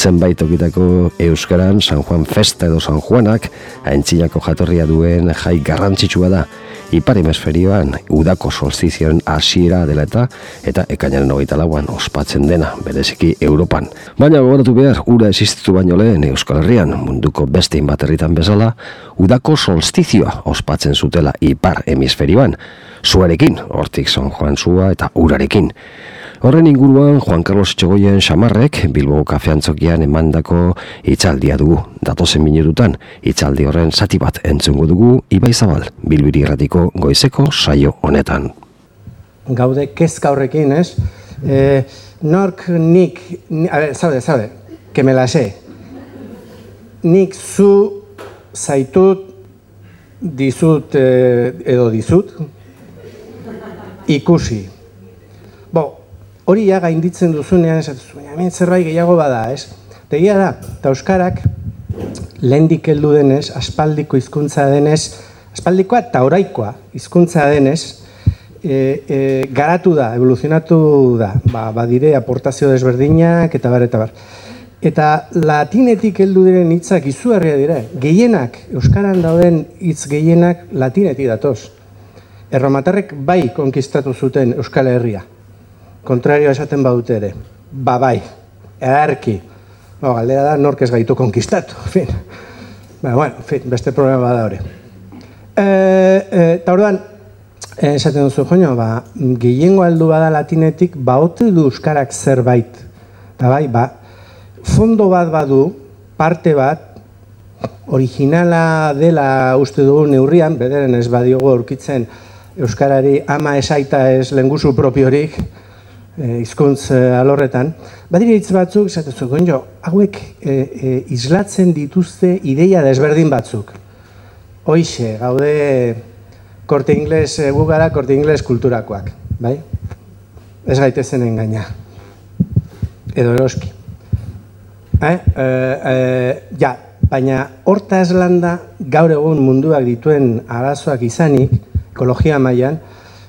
zenbait tokitako Euskaran San Juan Festa edo San Juanak aintzinako jatorria duen jai garrantzitsua da Ipar hemisferioan udako solstizioen hasiera dela eta eta ekainaren hogeita lauan ospatzen dena, bereziki Europan. Baina gogoratu behar, ura existitu baino lehen Euskal Herrian, munduko beste inbaterritan bezala, udako solstizioa ospatzen zutela Ipar hemisferioan, zuarekin, hortik San Juan zua eta urarekin. Horren inguruan Juan Carlos Txogoien Xamarrek Bilbo kafeantzokian emandako itzaldia dugu. Datozen minututan itzaldi horren zati bat entzungo dugu Ibai Zabal Bilbiri erratiko goizeko saio honetan. Gaude kezka horrekin, ez? E, nork nik, a ver, zaude, zaude, kemelase. Nik zu zaitut dizut eh, edo dizut ikusi. Hori ja gainditzen duzunean esatu baina hemen zerbait gehiago bada, ez? Tegia da, eta Euskarak lehendik heldu denez, aspaldiko hizkuntza denez, aspaldikoa eta oraikoa hizkuntza denez, e, e, garatu da, evoluzionatu da, ba, badire aportazio desberdinak eta bar, eta bar. Eta latinetik heldu diren hitzak izugarria dira. Gehienak, Euskaran dauden hitz gehienak latinetik datoz. Erromatarrek bai konkistatu zuten Euskal Herria kontrario esaten badute ere. Ba bai, edarki. Ba, galdera da, nork ez gaitu konkistatu. Fin. Ba, bueno, fin, beste problema bada hori. E, e, eta orduan, e, esaten duzu, joño, ba, gehiengo aldu bada latinetik, ba, ote du euskarak zerbait. Eta bai, ba, fondo bat badu, parte bat, originala dela uste dugu neurrian, bederen ez badiogo aurkitzen euskarari ama esaita ez lenguzu propiorik, Eh, hizkuntz e, alorretan, badire hitz batzuk, esatezu, gonjo, hauek e, e, islatzen dituzte ideia desberdin batzuk. Hoixe, gaude korte ingles, e, gugara korte ingles kulturakoak, bai? Ez gaitezen engaina. Edo eroski. Eh? E, e, ja, baina hortaz landa gaur egun munduak dituen arazoak izanik, ekologia mailan,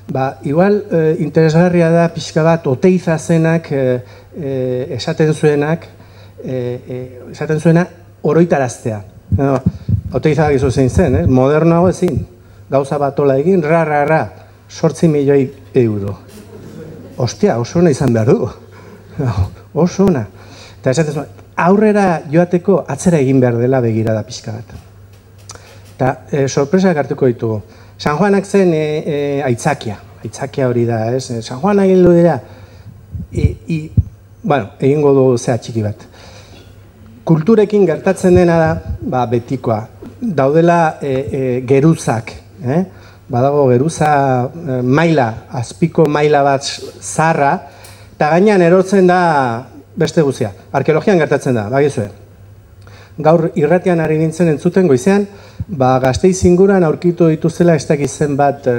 Ba, igual e, interesgarria da pixka bat oteiza zenak e, esaten zuenak, e, esaten zuena oroitaraztea. No, oteiza gizu zein zen, eh? modernoago ezin. Gauza bat ola egin, ra, ra, ra, sortzi milioi euro. Ostia, oso ona izan behar du. oso ona. Eta esaten zuen, aurrera joateko atzera egin behar dela begira da pixka bat. Eta e, sorpresa hartuko ditugu. San Juanak zen e, e, aitzakia, aitzakia hori da, ez? E, San Juanak egin dira, e, i, bueno, egingo du zea txiki bat. Kulturekin gertatzen dena da, ba, betikoa, daudela e, e, geruzak, eh? badago geruza e, maila, azpiko maila bat zarra, eta gainean erotzen da beste guzia. Arkeologian gertatzen da, bagizue gaur irratian ari nintzen entzuten goizean, ba, gazteiz inguran aurkitu dituzela ez dakizen bat e,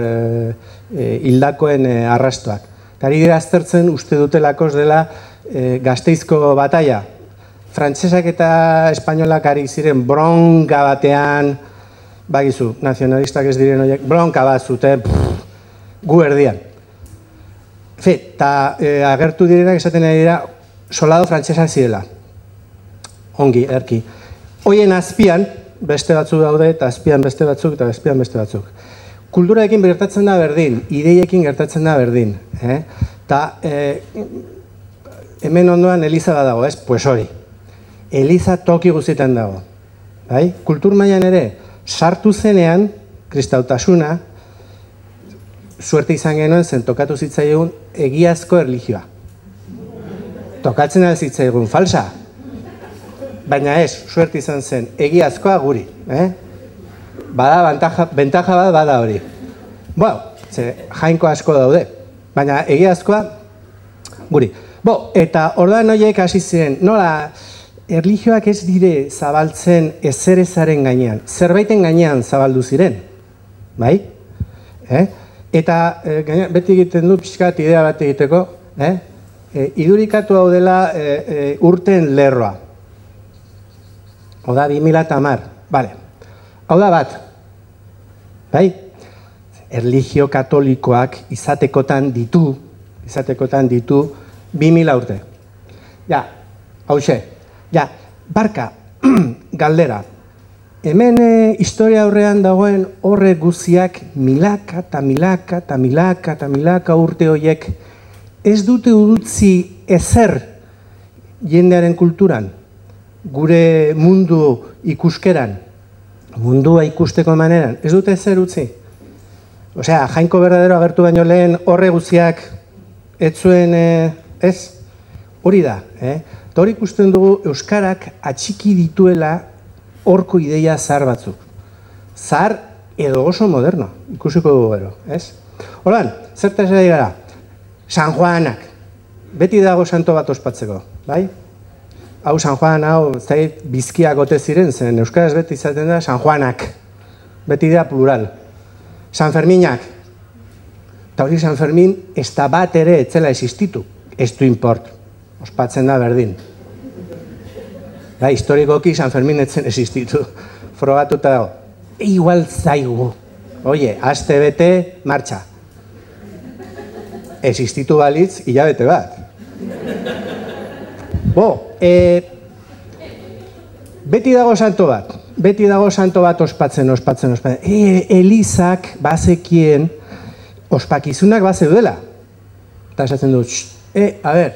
e, hildakoen e, arrastoak. Tari dira aztertzen uste dutelakos dela e, gazteizko bataia. Frantsesak eta espainolak ari ziren bronka batean, bagizu, nazionalistak ez diren horiek, bronka bat zuten, gu erdian. Fe, eta e, agertu direnak esaten ari dira, solado frantsesak zirela. Ongi, erki. Hoien azpian, beste batzuk daude, eta azpian beste batzuk, eta azpian beste batzuk. Kulturaekin gertatzen da berdin, ideiekin gertatzen da berdin. Eh? Ta, eh, hemen ondoan Eliza da dago, ez? Pues hori. Eliza toki guztietan dago. Bai? Kultur mailan ere, sartu zenean, kristautasuna, suerte izan genuen zen tokatu zitzaigun egiazko erlijioa. Tokatzen zitzaigun falsa, baina ez, suerte izan zen, egiazkoa guri. Eh? Bada, bantaja, bentaja bat bada hori. Bo, ze, jainko asko daude, baina egiazkoa guri. Bo, eta ordan horiek hasi ziren, nola, erlijioak ez dire zabaltzen ezerezaren gainean, zerbaiten gainean zabaldu ziren, bai? Eh? Eta e, beti egiten du pixkat idea bat egiteko, eh? E, idurikatu hau dela e, urten lerroa. Hau da, 2000 eta mar. Bale. Hau da bat. Bai? Erligio katolikoak izatekotan ditu, izatekotan ditu, 2000 urte. Ja, hau xe. Ja, barka, galdera. Hemen e, historia aurrean dagoen horre guziak milaka eta milaka eta milaka eta milaka urte horiek ez dute udutzi ezer jendearen kulturan, gure mundu ikuskeran, mundua ikusteko maneran, ez dute ezer utzi. Osea, jainko berdadero agertu baino lehen horre guziak ez zuen e, ez, hori da. Eh? Hori ikusten dugu Euskarak atxiki dituela horko ideia zahar batzuk. Zahar edo oso moderno, ikusiko dugu gero, ez? Horan, zertaz ere gara, San Juanak, beti dago santo bat ospatzeko, bai? Hau San Juan, hau, zait, bizkiak gote ziren zen, Euskaraz beti izaten da San Juanak, beti da plural. San Ferminak, eta hori San Fermin, ez da bat ere etzela existitu, ez du import, ospatzen da berdin. Da, historikoki San Fermin etzen existitu, frogatuta dago. Igual zaigu, oie, aste bete, martxa. Existitu balitz, hilabete bat. Bo, e, beti dago santo bat, beti dago santo bat ospatzen, ospatzen, ospatzen. E, Elizak bazekien ospakizunak baze duela. Eta esatzen du, e, a ber,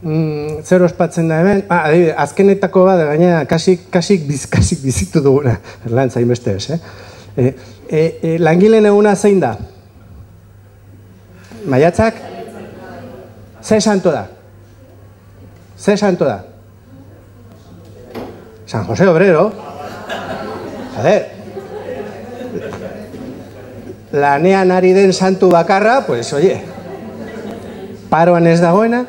mm, zer ospatzen da hemen? Ah, adibide, azkenetako bat, gaina, kasik, kasik, biz, kasik bizitu duguna. Erlan, zain beste ez, eh? E, e, e, langileen eguna zein da? Maiatzak? Ze santo da? Ze santo da? San José Obrero. Joder. Lanean ari den santu bakarra, pues oye, paroan ez dagoena.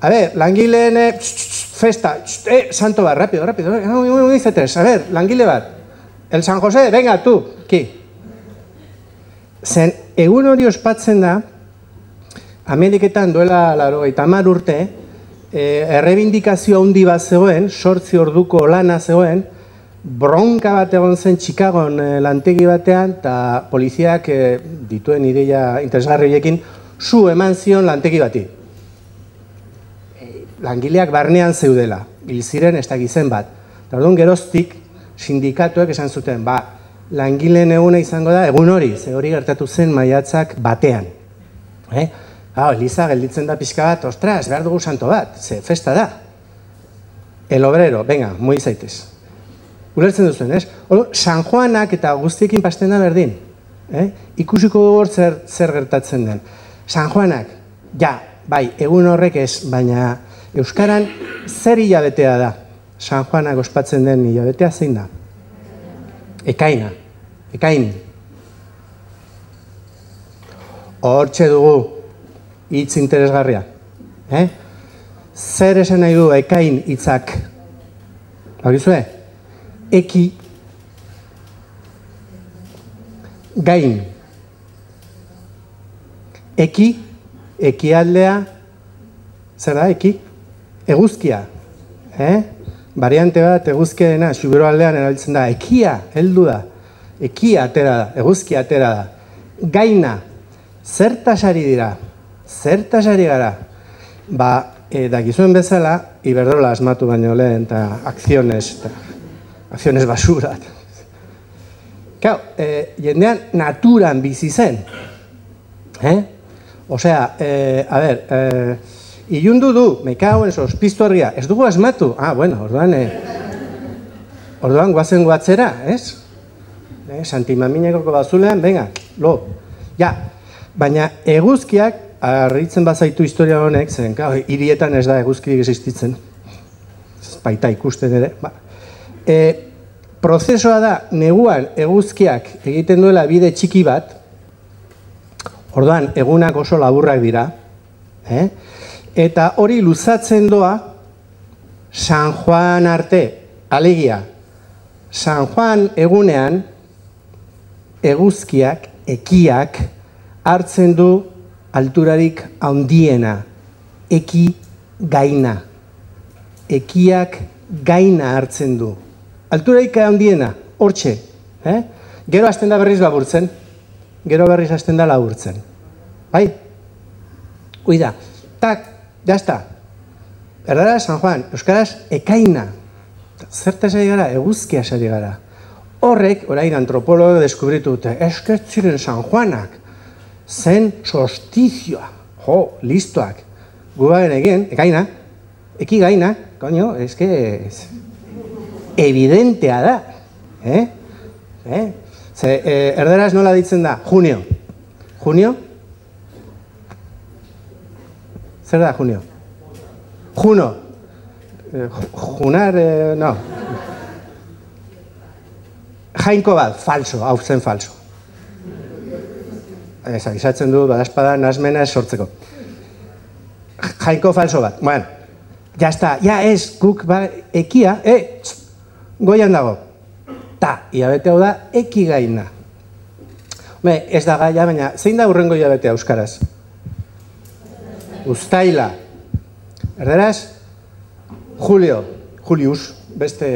A ver, langileen eh, festa, eh, santo bat, rápido, rápido, no, no, tres, a ver, langile bat, el San José, venga, tú, ki. Zen, egun hori ospatzen da, Ameriketan duela laro eta mar urte, e, errebindikazio handi bat zegoen, sortzi orduko lana zegoen, bronka bat egon zen Chicagoan e, lantegi batean, eta poliziak e, dituen ideia interesgarriekin, zu eman zion lantegi bati. E, langileak barnean zeudela, hil ziren ez gizen bat. Eta orduan geroztik, sindikatuek esan zuten, ba, langileen eguna izango da, egun hori, ze hori gertatu zen maiatzak batean. Eh? Hau, Eliza gelditzen da pixka bat, ostras, behar dugu santo bat, ze, festa da. El obrero, venga, muy zaitez. Ulertzen duzuen, ez? Olo, San Juanak eta guztiekin pasten da berdin. Eh? Ikusiko dugu zer, zer gertatzen den. San Juanak, ja, bai, egun horrek ez, baina Euskaran zer hilabetea da? San Juanak ospatzen den hilabetea zein da? Ekaina, ekain. Hortxe dugu, hitz interesgarria. Eh? Zer esan nahi du ekain hitzak? Haurizue? Eki gain. Eki, ekialdea, zer da, eki? Eguzkia. Eh? Variante bat, eguzkia dena, subero aldean erabiltzen da, ekia, heldu da. Ekia atera da, eguzkia atera da. Gaina, zertasari dira, zertaz ari gara? Ba, e, dakizuen bezala, Iberdrola asmatu baino lehen, eta akziones, eta akziones basura. Kau, e, jendean naturan bizi zen. Eh? Osea, e, a ber, e, ilundu du, mekauen sos, piztuarria, ez dugu asmatu? Ah, bueno, orduan, e, orduan guazen guatzera, ez? Eh, Santimaminekoko bazulean, venga, lo. Ja, baina eguzkiak Arritzen bazaitu historia honek, zen, hirietan ez da eguzkirik existitzen. Baita ikusten ere. Ba. E, prozesoa da, neguan eguzkiak egiten duela bide txiki bat, orduan, egunak oso laburrak dira, eh? eta hori luzatzen doa San Juan arte, alegia, San Juan egunean, eguzkiak, ekiak, hartzen du alturarik handiena, eki gaina. Ekiak gaina hartzen du. Alturarik handiena, hortxe. Eh? Gero hasten da berriz laburtzen. Gero berriz hasten da laburtzen. Bai? Ui da, tak, jazta. Erdara, San Juan, Euskaraz, ekaina. Zerta esari gara, eguzkia esari gara. Horrek, orain antropologo deskubritu dute, eskertziren San Juanak, zen sostizioa, jo, listoak. Gu bagen egin, ekaina, eki gaina, koño, eske, es, evidentea da. Eh? Eh? Ze, eh, erderaz nola ditzen da, junio. Junio? Zer da, junio? Juno. Eh, junar, eh, no. Jainko bat, falso, hau zen falso. Ez, agizatzen du, badazpada, nazmena ez sortzeko. Jainko falso bat. Bueno, ya está, ya ez, guk, ba, ekia, eh, goian dago. Ta, iabete hau da, eki gaina. Be, ez da gaia, baina, zein da urrengo iabetea euskaraz? Uztaila. Erderaz? Julio. Julius. Beste...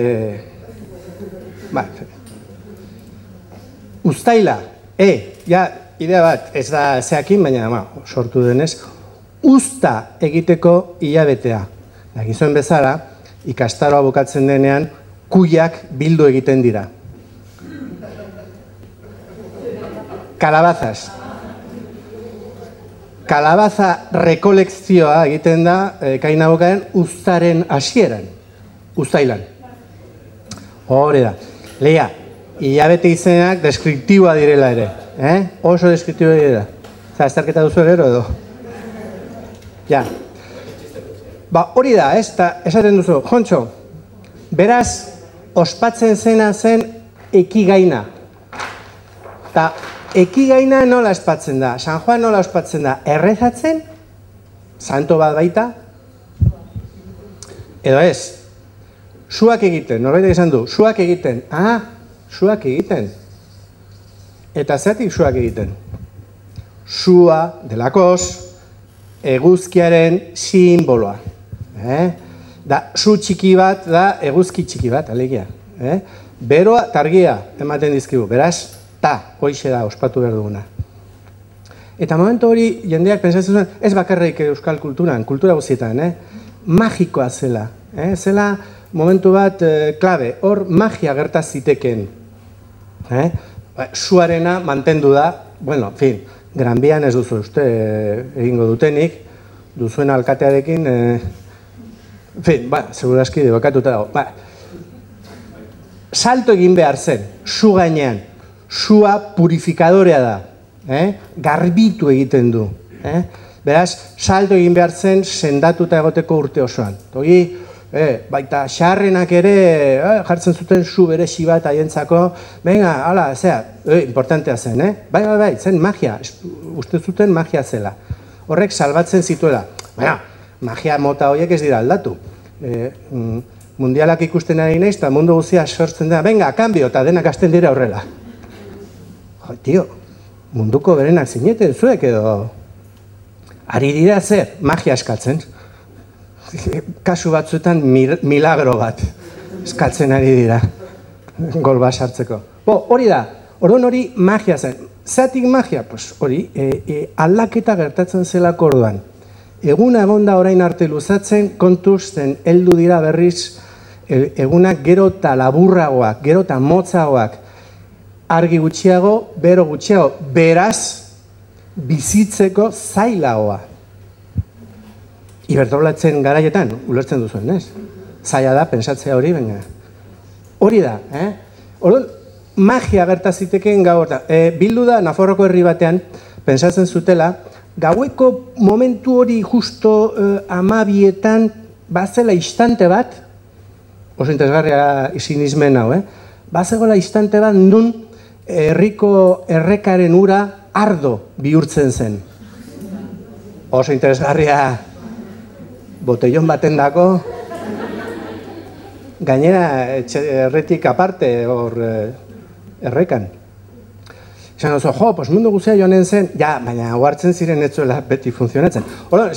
Ba. Uztaila. E, ja, idea bat, ez da zeakin, baina ba, sortu denez. Uzta egiteko hilabetea. Gizuen bezala, ikastaroa bukatzen denean, kuiak bildu egiten dira. Kalabazas. Kalabaza rekolekzioa egiten da e, kaina bukaren uztaren hasieran. Uztailan. Hore da. Leia, hilabete izenak deskriptiboa direla ere. Eh? Oso deskriptiboa direla. Zer, azterketa duzu ero edo? Ja. Ba, hori da, ez? Ta, esaten duzu, jontxo, beraz, ospatzen zena zen ekigaina. Ta, ekigaina nola ospatzen da? San Juan nola ospatzen da? Errezatzen? Santo bat baita? Edo ez? Suak egiten, norbait esan du, suak egiten. Ah, suak egiten. Eta zeatik suak egiten? Sua, delakoz, eguzkiaren simboloa. Eh? Da, su txiki bat da eguzki txiki bat, alegia. Eh? Beroa targia ematen dizkigu, beraz, ta, hoixe da, ospatu behar duguna. Eta momentu hori, jendeak pensatzen zuen, ez bakarrik euskal kulturan, kultura guzietan, eh? magikoa zela. Eh? Zela momentu bat eh, klabe, hor magia gertaz ziteken. Eh? Suarena mantendu da, bueno, fin, granbian ez duzu uste eh, egingo dutenik, duzuen alkatearekin, eh, fin, ba, seguraski debakatuta dago. Ba, salto egin behar zen, su gainean, sua purifikadorea da, eh? garbitu egiten du. Eh? Beraz, salto egin behar zen sendatuta egoteko urte osoan. Togi, eh, baita xarrenak ere eh, jartzen zuten su beresi bat haientzako, venga, hala, zea, eh, importantea zen, eh? Bai, bai, bai, zen magia, uste zuten magia zela. Horrek salbatzen zituela. Baina, magia mota horiek ez dira aldatu. Eh, mm, mundialak ikusten ari naiz, eta mundu guzia sortzen da, venga, kambio, eta denak hasten dira horrela. Jo, tio, munduko berenak zineten zuek edo... Ari dira zer, magia eskatzen. Kasu batzuetan milagro bat eskatzen ari dira. Gol bat sartzeko. Bo, hori da, orduan hori magia zen. Zatik magia? Pues hori, e, e, aldaketa gertatzen zelako orduan. Eguna egon da orain arte luzatzen, kontuz zen heldu dira berriz e, egunak gero eta laburragoak, gero eta motzagoak, argi gutxiago, bero gutxiago, beraz, bizitzeko zailagoa. Ibertolatzen garaietan, ulertzen duzuen, ez? Zaila da, pensatzea hori, baina. Hori da, eh? Orduan, magia gertaziteken gau da. E, bildu da, Naforroko herri batean, pensatzen zutela, gaueko momentu hori justo e, amabietan, bazela istante bat, oso interesgarria izin hau, eh? Bazegoela istante bat, nun herriko errekaren ura ardo bihurtzen zen. Oso interesgarria botellon baten dako, gainera erretik aparte hor eh, errekan. Esan oso, jo, pos mundu guzea joanen zen, ja, baina huartzen ziren etzuela beti funtzionatzen. Hora,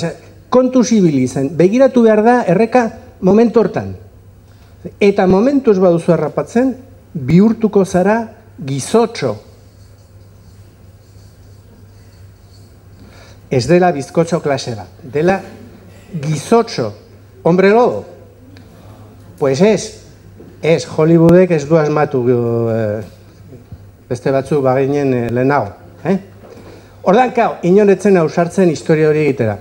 kontu zibili zen, begiratu behar da erreka momentu hortan. Eta momentu ez baduzu errapatzen, bihurtuko zara gizotxo. Ez dela bizkotxo klase bat, dela gizotxo. Hombre lobo? Pues ez, ez, Hollywoodek ez du asmatu eh, beste batzu baginen eh, lehenago. Eh? Ordan, kau, inoretzen ausartzen historia hori egitera.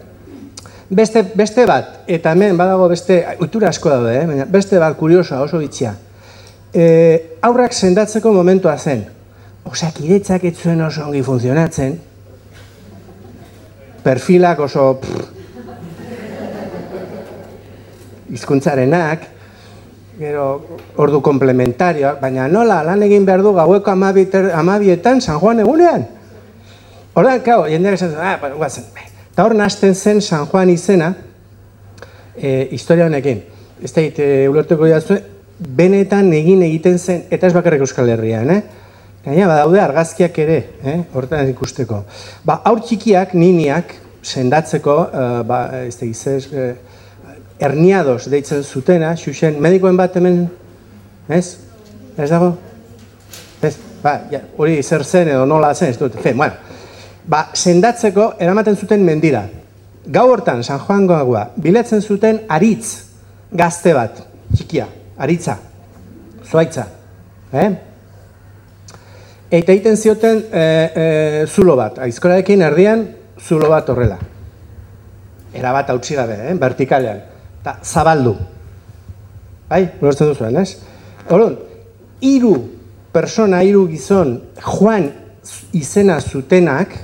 Beste, beste bat, eta hemen badago beste, uitura asko daude, eh? Baina beste bat kuriosoa oso bitxia. E, aurrak sendatzeko momentua zen. Osak, iretzak ez zuen oso ongi funtzionatzen. Perfilak oso... Izkuntzarenak, gero ordu komplementarioak, baina nola lan egin behar du gaueko amabietan San Juan egunean? Horren, kau, jendeak esan ah, bueno, guazen. Eta hor nazten zen San Juan izena, e, historia honekin. Ez da, e, ulertuko jazue, benetan egin egiten zen, eta ez bakarrik Euskal Herrian, eh? Gaina, badaude argazkiak ere, eh? horretan ikusteko. Ba, aur txikiak, niniak, sendatzeko, uh, ba, ez da, izaz, uh, erniados deitzen zutena, xuxen, medikoen bat hemen, ez? Ez dago? Ez, ba, ja, hori zer zen edo nola zen, ez dut, fe, bueno, ba, sendatzeko eramaten zuten mendira. Gau hortan, San Juan Goagua, biletzen zuten aritz gazte bat, txikia, aritza, zoaitza. Eh? Eta egiten zioten e, e, zulo bat, aizkorarekin erdian zulo bat horrela. Era bat hautsi gabe, eh? vertikalean. Eta zabaldu. Bai, lortzen duzuen, ez? Horren, iru persona, iru gizon, Juan izena zutenak,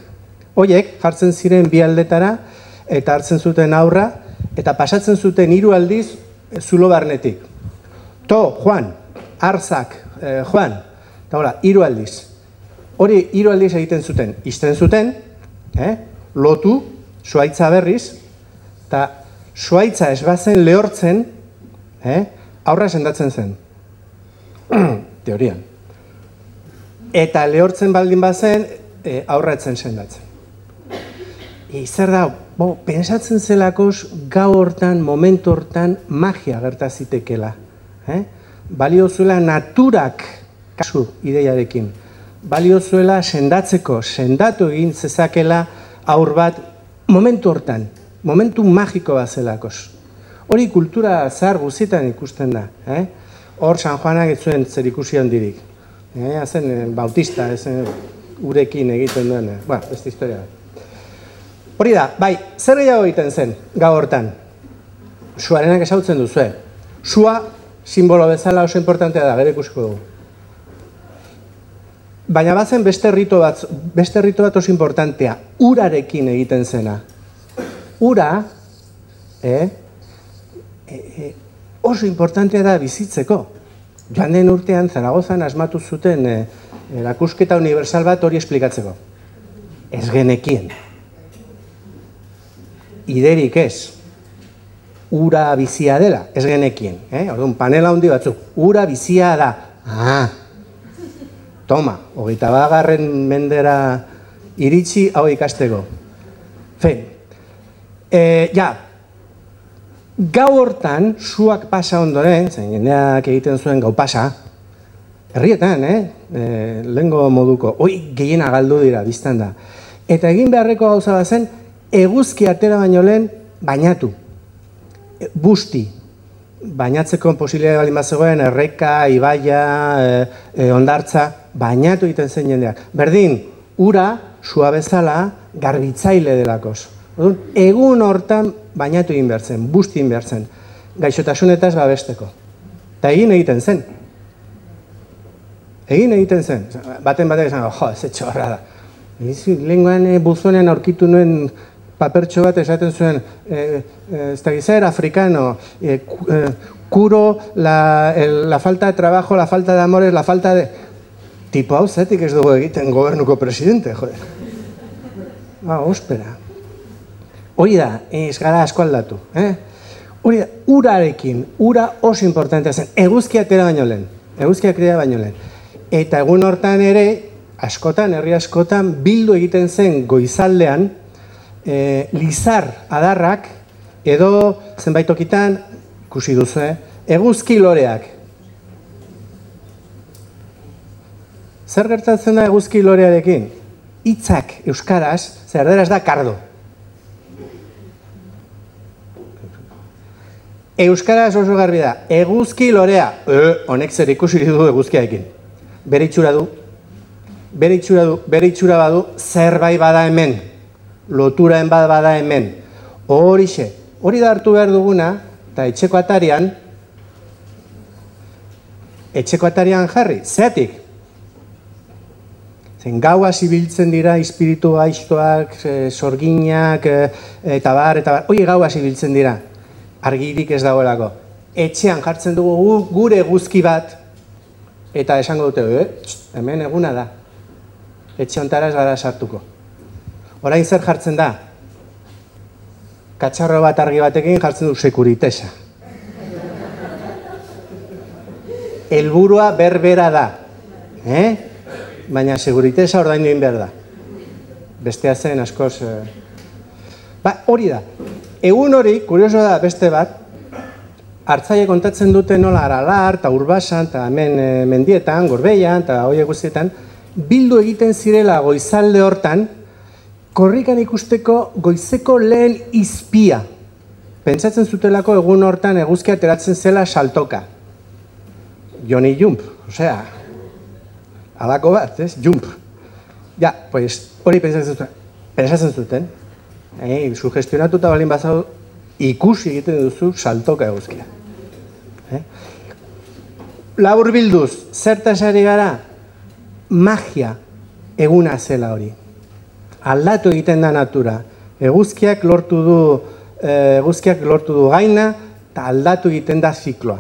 Hoiek jartzen ziren bi aldetara eta hartzen zuten aurra eta pasatzen zuten hiru aldiz eh, zulo barnetik. To, Juan, Arzak, eh, Juan, eta hola, hiru aldiz. Hori hiru aldiz egiten zuten, izten zuten, eh, lotu, suaitza berriz, eta suaitza ez bazen lehortzen, eh, aurra sendatzen zen. Teorian. Eta lehortzen baldin bazen, eh, aurra etzen sendatzen. E, zer da, bo, pensatzen zelakoz gau hortan, momentu hortan, magia gertazitekela. Eh? Balio zuela naturak kasu ideiarekin. Balio zuela sendatzeko, sendatu egin zezakela aur bat momentu hortan, momentu magiko bat zelakoz. Hori kultura zahar guzietan ikusten da. Eh? Hor San Juanak ez zuen zer ikusi handirik. Eh? Azen, eh, bautista, ez urekin egiten duen. Eh? Ba, ez historia da. Hori da, bai, zer gehiago egiten zen, gau hortan? Suarenak esautzen duzue. Sua, simbolo bezala oso importantea da, gero ikusiko dugu. Baina bazen beste rito bat, beste rito bat oso importantea, urarekin egiten zena. Ura, eh, e, e, oso importantea da bizitzeko. Joan den urtean, Zaragozan asmatu zuten eh, erakusketa universal bat hori esplikatzeko. Ez genekien iderik ez, ura bizia dela, ez genekien, eh? Orduan, panela handi batzuk, ura bizia da, ah, toma, hogeita bagarren mendera iritsi hau ikasteko. Fe, e, ja, gau hortan, suak pasa ondoren, zen jendeak egiten zuen gau pasa, herrietan, eh? E, lengo moduko, oi, gehiena galdu dira, biztan da. Eta egin beharreko gauza bat zen, eguzki atera baino lehen bainatu. E, busti. Bainatzeko posibilitatea baldin bazegoen erreka, ibaia, e, e, ondartza, bainatu egiten zen jendeak. Berdin, ura sua bezala garbitzaile delakoz. Orduan, egun hortan bainatu egin behar zen, busti egin behar zen. Gaixotasunetaz babesteko. Eta egin egiten zen. Egin egiten zen. Baten batek esan, jo, ez etxorra da. Lenguan e, buzonean aurkitu nuen papertxo bat esaten zuen, e, ez da gizera, afrikano, e, kuro la, el, la falta de trabajo, la falta de amores, la falta de... Tipo hau zetik ez dugu egiten gobernuko presidente, jode. Ba, ospera. Hori da, ez gara asko aldatu. Eh? Hori da, urarekin, ura oso importantea zen, eguzkia tera baino lehen, eguzkia krea baino lehen. Eta egun hortan ere, askotan, herri askotan, bildu egiten zen goizaldean, e, lizar adarrak edo zenbait tokitan ikusi duzu, eh? eguzki loreak. Zer gertatzen da eguzki lorearekin? Hitzak euskaraz, zer da kardo. Euskaraz oso garbi da, eguzki lorea, e, honek zer ikusi du eguzkiaekin. Bere itxura du, bere itxura du, bere itxura badu, zerbait bada hemen, loturaen bad bada hemen. Horixe, hori da hartu behar duguna, eta etxeko atarian, etxeko atarian jarri, zeatik? Zen gaua zibiltzen dira espiritu gaiztoak, e, sorginak, e, eta bar, eta bar, hoi gaua zibiltzen dira, argirik ez dagoelako. Etxean jartzen dugu gure guzki bat, eta esango dute, e, hemen eguna da, etxe ontara ez gara sartuko. Orain zer jartzen da? Katxarro bat argi batekin jartzen du sekuritesa. Elburua berbera da. Eh? Baina seguritesa ordain egin behar da. Bestea zen askoz... Eh... Ba, hori da. Egun hori, kurioso da beste bat, hartzaile kontatzen dute nola aralar, eta urbasan, eta hemen e, mendietan, gorbeian, eta hoi guztietan, bildu egiten zirela goizalde hortan, korrikan ikusteko goizeko lehen izpia. Pentsatzen zutelako egun hortan eguzkia ateratzen zela saltoka. Joni Jump, osea, alako bat, ez? Jump. Ja, pues, hori pentsatzen zuten. Pentsatzen zuten. Eh, sugestionatuta balin bazau, ikusi egiten duzu saltoka eguzkia. Eh? Labur bilduz, zertasari gara, magia eguna zela hori. Aldatu egiten da natura. Eguzkiak lortu du, eh, eguzkiak lortu du gaina, eta aldatu egiten da zikloa.